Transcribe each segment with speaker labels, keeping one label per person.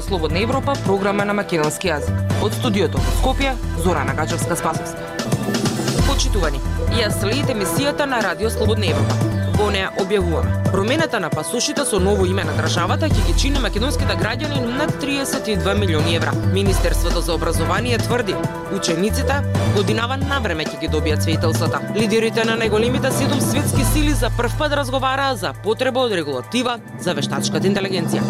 Speaker 1: Радио Слободна Европа, програма на македонски јазик. Од студиото во Скопје, Зорана Гачевска Спасовска. Почитувани, ја следите емисијата на Радио Слободна Европа Во неа објавуваме. Промената на пасошите со ново име на државата ќе ги чини македонските граѓани над 32 милиони евра. Министерството за образование тврди, учениците годинава навреме ќе ги добијат свеителствата. Лидерите на најголемите седум светски сили за прв пат разговараа за потреба од регулатива за вештачката интелигенција.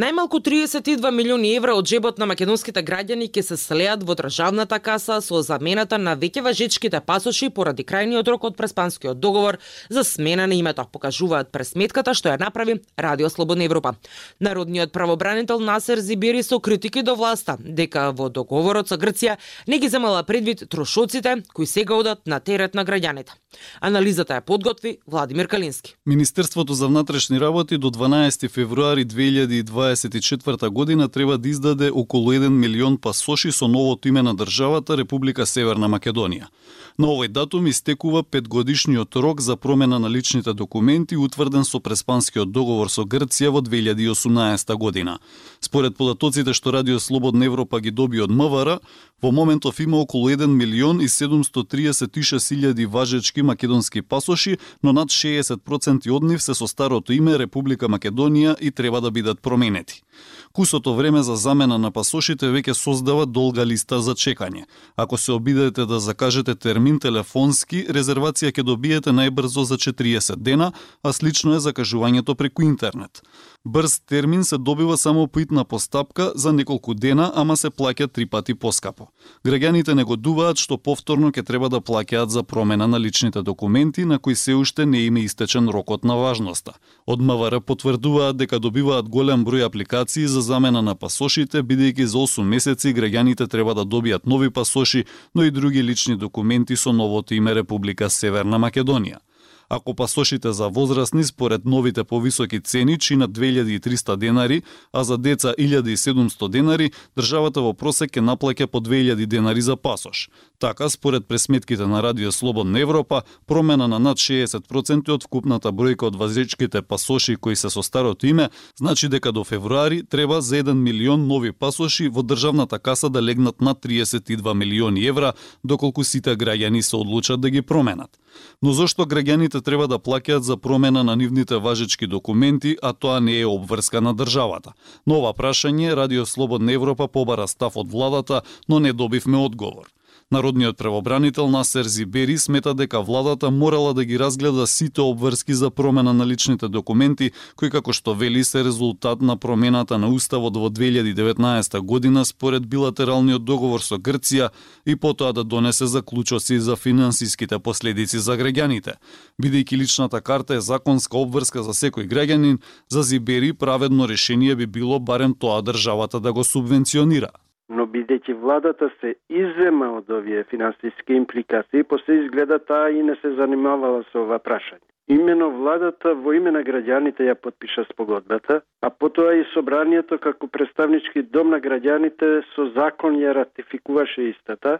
Speaker 1: Најмалку 32 милиони евра од джебот на македонските граѓани ќе се слеат во државната каса со замената на веќе важечките пасоши поради крајниот рок од преспанскиот договор за смена на името, покажуваат пресметката што ја направи Радио Слободна Европа. Народниот правобранител Насер Зибери со критики до власта дека во договорот со Грција не ги земала предвид трошоците кои сега одат на терет на граѓаните. Анализата ја подготви Владимир Калински.
Speaker 2: Министерството за внатрешни работи до 12 февруари 2024 година треба да издаде околу 1 милион пасоши со новото име на државата Република Северна Македонија. На овој датум истекува петгодишниот рок за промена на личните документи утврден со преспанскиот договор со Грција во 2018 година. Според податоците што Радио Слободна Европа ги доби од МВР, во моментов има околу 1 милион и 736 илјади важечки македонски пасоши, но над 60% од нив се со старото име Република Македонија и треба да бидат променети. συνένετοι. Кусото време за замена на пасошите веќе создава долга листа за чекање. Ако се обидете да закажете термин телефонски, резервација ќе добиете најбрзо за 40 дена, а слично е закажувањето преку интернет. Брз термин се добива само по итна постапка за неколку дена, ама се плаќа три пати поскапо. Граѓаните негодуваат што повторно ќе треба да плаќаат за промена на личните документи на кои се уште не име истечен рокот на важноста. Од МВР потврдуваат дека добиваат голем број апликации за замена на пасошите, бидејќи за 8 месеци граѓаните треба да добијат нови пасоши, но и други лични документи со новото име Република Северна Македонија ако пасошите за возрастни според новите повисоки цени чинат 2300 денари, а за деца 1700 денари, државата во просек ќе наплаќа по 2000 денари за пасош. Така, според пресметките на Радио Слободна Европа, промена на над 60% од вкупната бројка од вазечките пасоши кои се со старото име, значи дека до февруари треба за 1 милион нови пасоши во државната каса да легнат над 32 милиони евра, доколку сите граѓани се одлучат да ги променат. Но зошто граѓаните треба да плаќаат за промена на нивните важечки документи, а тоа не е обврска на државата? Нова прашање, Радио Слободна Европа побара став од владата, но не добивме одговор. Народниот правобранител Насер Зибери смета дека владата морала да ги разгледа сите обврски за промена на личните документи, кои како што вели се резултат на промената на уставот во 2019 година според билатералниот договор со Грција и потоа да донесе заклучоци за финансиските последици за граѓаните. Бидејќи личната карта е законска обврска за секој граѓанин, за Зибери праведно решение би било барем тоа државата да го субвенционира
Speaker 3: но бидејќи владата се иззема од овие финансиски импликации, после изгледа таа и не се занимавала со ова прашање. Имено владата во име на граѓаните ја подпиша спогодбата, а потоа и собранието како представнички дом на граѓаните со закон ја ратификуваше истата,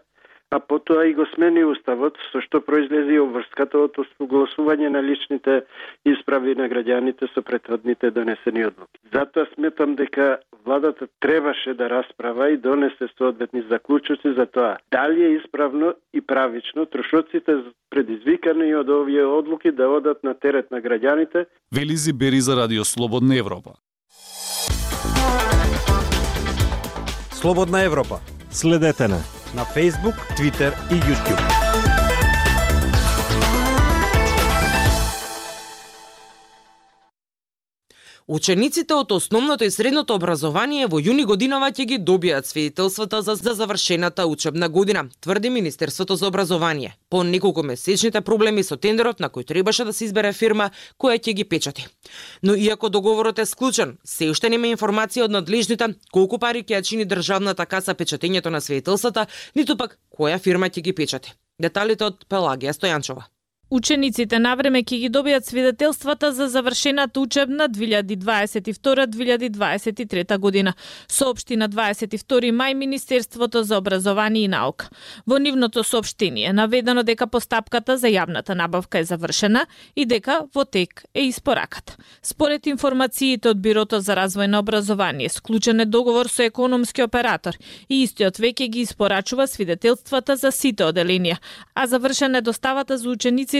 Speaker 3: а потоа и го смени уставот, со што произлези обврската од согласување на личните исправи на граѓаните со претходните донесени одлуки. Затоа сметам дека владата требаше да расправа и донесе соодветни заклучоци за тоа дали е исправно и правично трошоците предизвикани од овие одлуки да одат на терет на граѓаните.
Speaker 2: Велизи Бери за Радио Слободна Европа.
Speaker 4: Слободна Европа. Следете на на Facebook, Twitter и YouTube.
Speaker 1: Учениците од основното и средното образование во јуни годинава ќе ги добијат свидетелствата за, за завршената учебна година, тврди Министерството за образование. По неколку месечните проблеми со тендерот на кој требаше да се избере фирма која ќе ги печати. Но иако договорот е склучен, се уште нема информација од надлежните колку пари ќе ја чини државната каса печатењето на свидетелствата, ниту пак која фирма ќе ги печати. Деталите од Пелагија Стојанчова.
Speaker 5: Учениците навреме ќе ги добијат свидетелствата за завршената учебна 2022-2023 година, соопшти на 22 мај Министерството за образование и наука. Во нивното соопштение наведено дека постапката за јавната набавка е завршена и дека во тек е испораката. Според информациите од Бирото за развој на образование, склучен е договор со економски оператор и истиот веќе ги испорачува свидетелствата за сите оделенија, а завршена е доставата за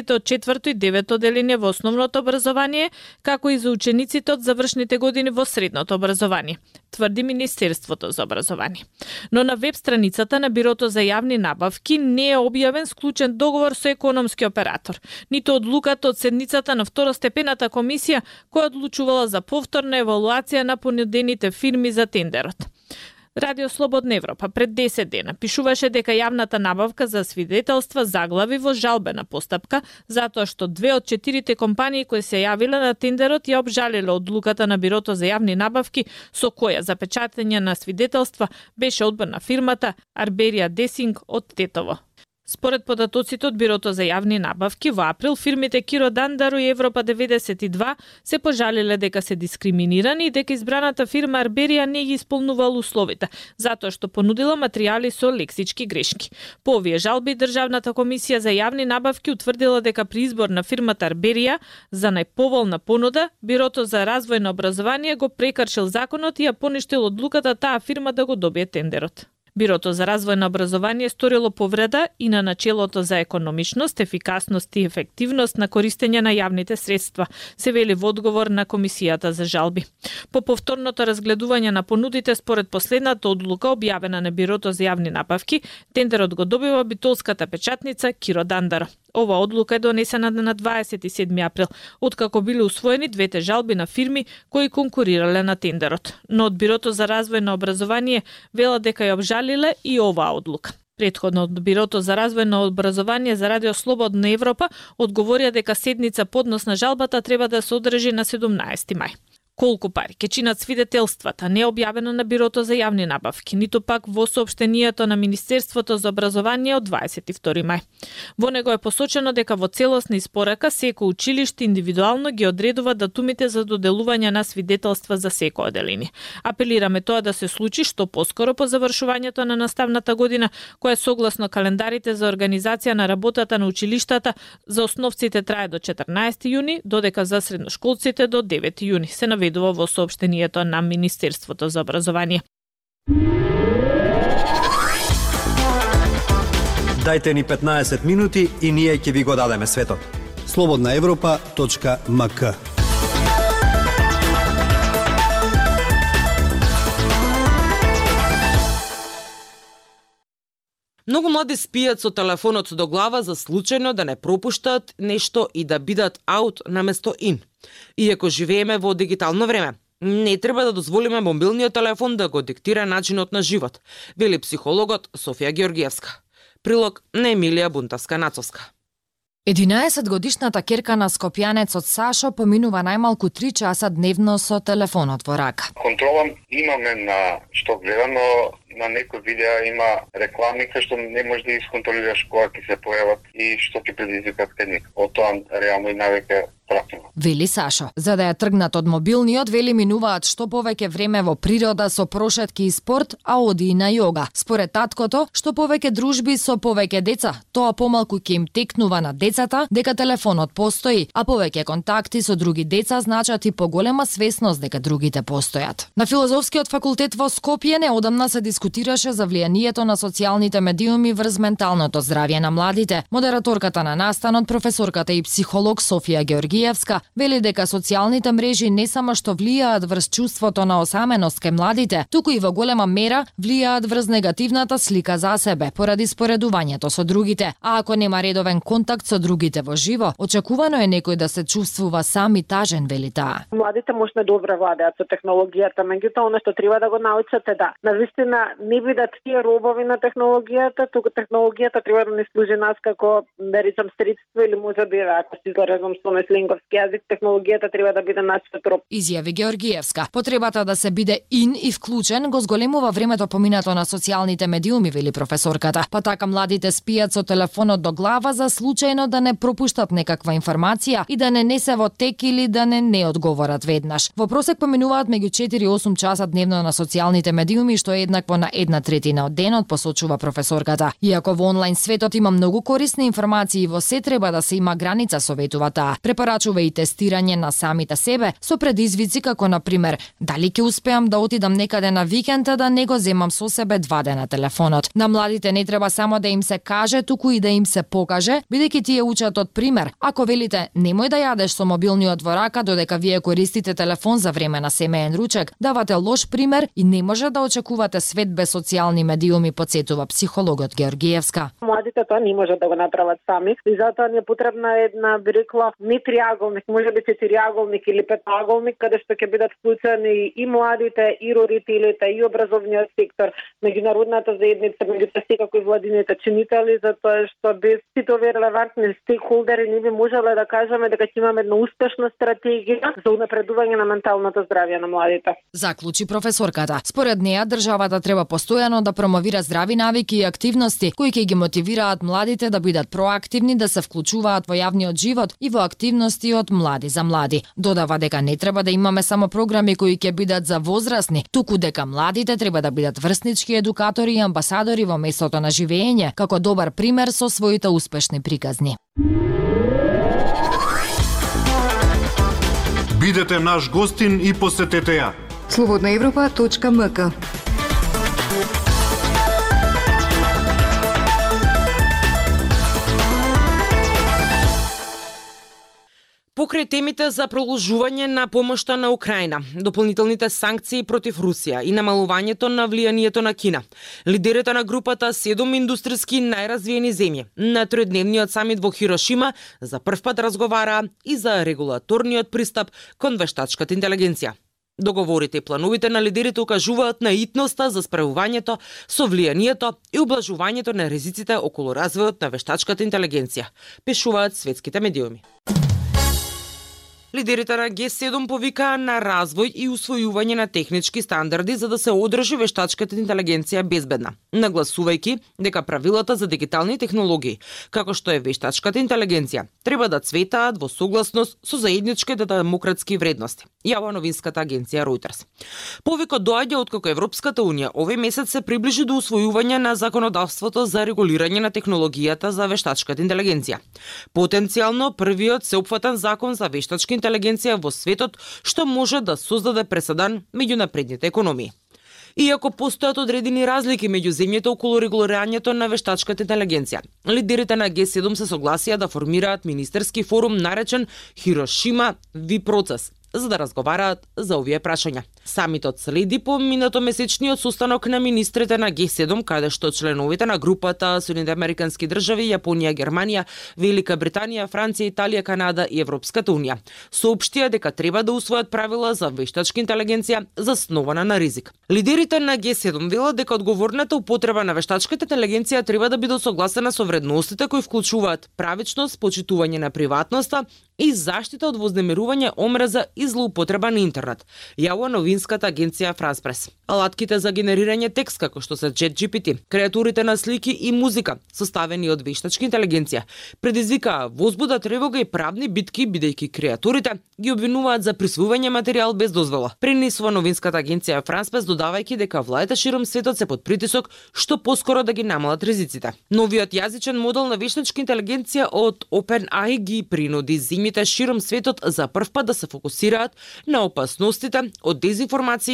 Speaker 5: учениците од четврто и девето деление во основното образование, како и за учениците од завршните години во средното образование, тврди Министерството за образование. Но на веб страницата на Бирото за јавни набавки не е објавен склучен договор со економски оператор, ниту одлуката од седницата на второстепената комисија која одлучувала за повторна евалуација на понудените фирми за тендерот. Радио Слободна Европа пред 10 дена пишуваше дека јавната набавка за свидетелства заглави во жалбена постапка затоа што две од четирите компании кои се јавиле на тендерот ја обжалиле одлуката на Бирото за јавни набавки со која за печатење на свидетелства беше одбрана фирмата Арберија Десинг од Тетово. Според податоците од Бирото за јавни набавки, во април фирмите Киро Дандаро и Европа 92 се пожалиле дека се дискриминирани и дека избраната фирма Арберија не ги исполнувала условите, затоа што понудила материјали со лексички грешки. По овие жалби, Државната комисија за јавни набавки утврдила дека при избор на фирмата Арберија за најповолна понуда, Бирото за развој на образование го прекршил законот и ја поништил одлуката таа фирма да го добие тендерот. Бирото за развој на образование сторило повреда и на начелото за економичност, ефикасност и ефективност на користење на јавните средства, се вели во одговор на Комисијата за жалби. По повторното разгледување на понудите според последната одлука објавена на Бирото за јавни набавки, тендерот го добива битолската печатница Киро Дандаро. Ова одлука е донесена на 27 април, откако биле усвоени двете жалби на фирми кои конкурирале на тендерот. Но од Бирото за развој на образование вела дека ја обжалиле и оваа одлука. Предходно од Бирото за развој на образование за Радио Слободна Европа одговорија дека седница поднос на жалбата треба да се одржи на 17 мај колку пари ќе чинат свидетелствата, не објавено на Бирото за јавни набавки, ниту пак во соопштението на Министерството за образование од 22 мај. Во него е посочено дека во целосна испорака секој училиште индивидуално ги одредува датумите за доделување на свидетелства за секој оделение. Апелираме тоа да се случи што поскоро по завршувањето на наставната година, која согласно календарите за организација на работата на училиштата за основците трае до 14 јуни, додека за средношколците до 9 јуни. Се наведува наведува во сообштението на Министерството за образование.
Speaker 4: Дайте ни 15 минути и ние ќе ви го дадеме светот.
Speaker 6: Слободна Европа.мк
Speaker 1: Многу млади спијат со телефонот до глава за случајно да не пропуштат нешто и да бидат аут наместо ин. Иако живееме во дигитално време, не треба да дозволиме мобилниот телефон да го диктира начинот на живот, вели психологот Софија Георгиевска. Прилог на Емилија Бунтовска-Нацовска.
Speaker 7: 11 годишната керка на скопјанецот Сашо поминува најмалку 3 часа дневно со телефонот во рака.
Speaker 8: Контрола имаме на што гледам, но на некои видеа има реклами кај што не можеш да исконтролираш кога ќе се појават и што ќе предизвикат кај них. Од тоа реално и навеќе пратено.
Speaker 7: Вели Сашо. За да ја тргнат од мобилниот, вели минуваат што повеќе време во природа со прошетки и спорт, а оди и на јога. Според таткото, што повеќе дружби со повеќе деца, тоа помалку ќе им текнува на децата дека телефонот постои, а повеќе контакти со други деца значат и поголема свесност дека другите постојат. На филозофскиот факултет во Скопје неодамна се дискутираше за влијанието на социјалните медиуми врз менталното здравје на младите. Модераторката на настанот, професорката и психолог Софија Георги Георгиевска вели дека социјалните мрежи не само што влијаат врз чувството на осаменост кај младите, туку и во голема мера влијаат врз негативната слика за себе поради споредувањето со другите. А ако нема редовен контакт со другите во живо, очекувано е некој да се чувствува сам и тажен, вели таа.
Speaker 9: Младите можна да добро владеат со технологијата, меѓутоа она што треба да го научат е да навистина не бидат тие робови на технологијата, туку технологијата треба да не служи нас како да речам средство или може би ако се изразам со меслинг български јазик, технологијата треба да биде нашиот роб.
Speaker 7: Изјави Георгиевска. Потребата да се биде ин и вклучен го зголемува времето поминато на социјалните медиуми, вели професорката. Па така младите спијат со телефонот до глава за случајно да не пропуштат некаква информација и да не не се во тек или да не не одговорат веднаш. Во просек поминуваат меѓу 4 и 8 часа дневно на социјалните медиуми, што е еднакво на една третина од денот, посочува професорката. Иако во онлайн светот има многу корисни информации, во се треба да се има граница, советува таа. Препорачува и тестирање на самите себе со предизвици како на пример дали ќе успеам да отидам некаде на викенд да не го земам со себе два дена телефонот. На младите не треба само да им се каже, туку и да им се покаже, бидејќи тие учат од пример. Ако велите немој да јадеш со мобилниот во рака додека вие користите телефон за време на семеен ручек, давате лош пример и не може да очекувате свет без социјални медиуми, подсетува психологот Георгиевска.
Speaker 9: Младите тоа не може да го направат сами и затоа ни е потребна една, би рекла, не триаголник, може би четириаголник или петаголник, каде што ќе бидат вклучени и младите, и родителите, и образовниот сектор, меѓународната заедница, меѓу секако и владините чинители, затоа што без сите овие релевантни стейкхолдери не би можеле да кажеме дека ќе имаме една успешна стратегија за унапредување на менталното здравје на младите.
Speaker 7: Заклучи професорката. Според неа, државата треба постојано да промовира здрави навики и активности кои ќе ги мотивираат младите да бидат проактивни, да се вклучуваат во јавниот живот и во активност активности од млади за млади. Додава дека не треба да имаме само програми кои ќе бидат за возрастни, туку дека младите треба да бидат врснички едукатори и амбасадори во местото на живење, како добар пример со своите успешни приказни.
Speaker 10: Бидете наш гостин и посетете ја.
Speaker 11: Слободнаевропа.мк
Speaker 1: Покрај темите за проложување на помошта на Украина, дополнителните санкции против Русија и намалувањето на влијанието на Кина, лидерите на групата седум индустријски најразвиени земји на тројдневниот самит во Хирошима за прв пат разговараа и за регулаторниот пристап кон вештачката интелигенција. Договорите и плановите на лидерите укажуваат на итноста за справувањето со влијанието и облажувањето на ризиците околу развојот на вештачката интелигенција, пишуваат светските медиуми. Лидерите на Г7 повикаа на развој и усвојување на технички стандарди за да се одржи вештачката интелигенција безбедна, нагласувајќи дека правилата за дигитални технологии, како што е вештачката интелигенција, треба да цветаат во согласност со заедничките демократски вредности, јава новинската агенција Reuters. Повикот доаѓа откако Европската унија овој месец се приближи до усвојување на законодавството за регулирање на технологијата за вештачката интелигенција. Потенцијално првиот сеопфатен закон за вештачка интелигенција во светот што може да создаде преседан меѓу напредните економии. Иако постојат одредени разлики меѓу земјите околу регулирањето на вештачката интелигенција, лидерите на Г7 се согласија да формираат министерски форум наречен Хирошима Ви процес за да разговараат за овие прашања. Самитот следи по минатомесечниот состанок на министрите на Г7, каде што членовите на групата Соединените Американски држави, Јапонија, Германија, Велика Британија, Франција, Италија, Канада и Европската Унија соопштија дека треба да усвојат правила за вештачка интелигенција заснована на ризик. Лидерите на Г7 велат дека одговорната употреба на вештачката интелигенција треба да биде согласена со вредностите кои вклучуваат правечност, почитување на приватноста и заштита од вознемирување, омраза и злоупотреба на интернет, јава новинската агенција Франспрес. Алатките за генерирање текст, како што се ChatGPT, креатурите на слики и музика, составени од вештачка интелигенција, предизвикаа возбуда, тревога и правни битки, бидејќи креатурите ги обвинуваат за присвоување материјал без дозвола. Пренесува новинската агенција Франспрес додавајќи дека владите широм светот се под притисок што поскоро да ги намалат ризиците. Новиот јазичен модел на вештачка интелигенција од OpenAI ги принуди зимите широм светот за прв пат да се фокусираат фокусираат на опасностите од дезинформација,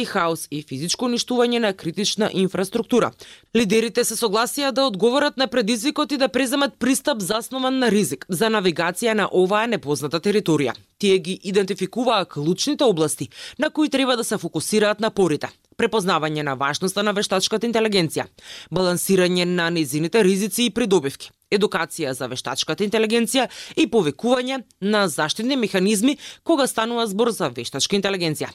Speaker 1: хаос и физичко уништување на критична инфраструктура. Лидерите се согласија да одговорат на предизвикот и да преземат пристап заснован на ризик за навигација на оваа непозната територија. Тие ги идентификуваа клучните области на кои треба да се фокусираат напорите препознавање на важноста на вештачката интелигенција, балансирање на незините ризици и придобивки, едукација за вештачката интелигенција и повикување на заштитни механизми кога станува збор за вештачка интелигенција.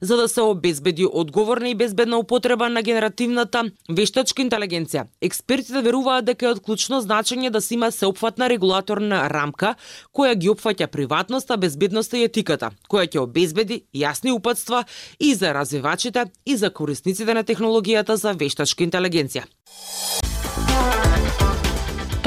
Speaker 1: За да се обезбеди одговорна и безбедна употреба на генеративната вештачка интелигенција, експертите веруваат дека е од клучно значење да се има сеопфатна регулаторна рамка која ги опфаќа приватноста, безбедноста и етиката, која ќе обезбеди јасни упатства и за развивачите и за корисниците на технологијата за вештачка интелигенција.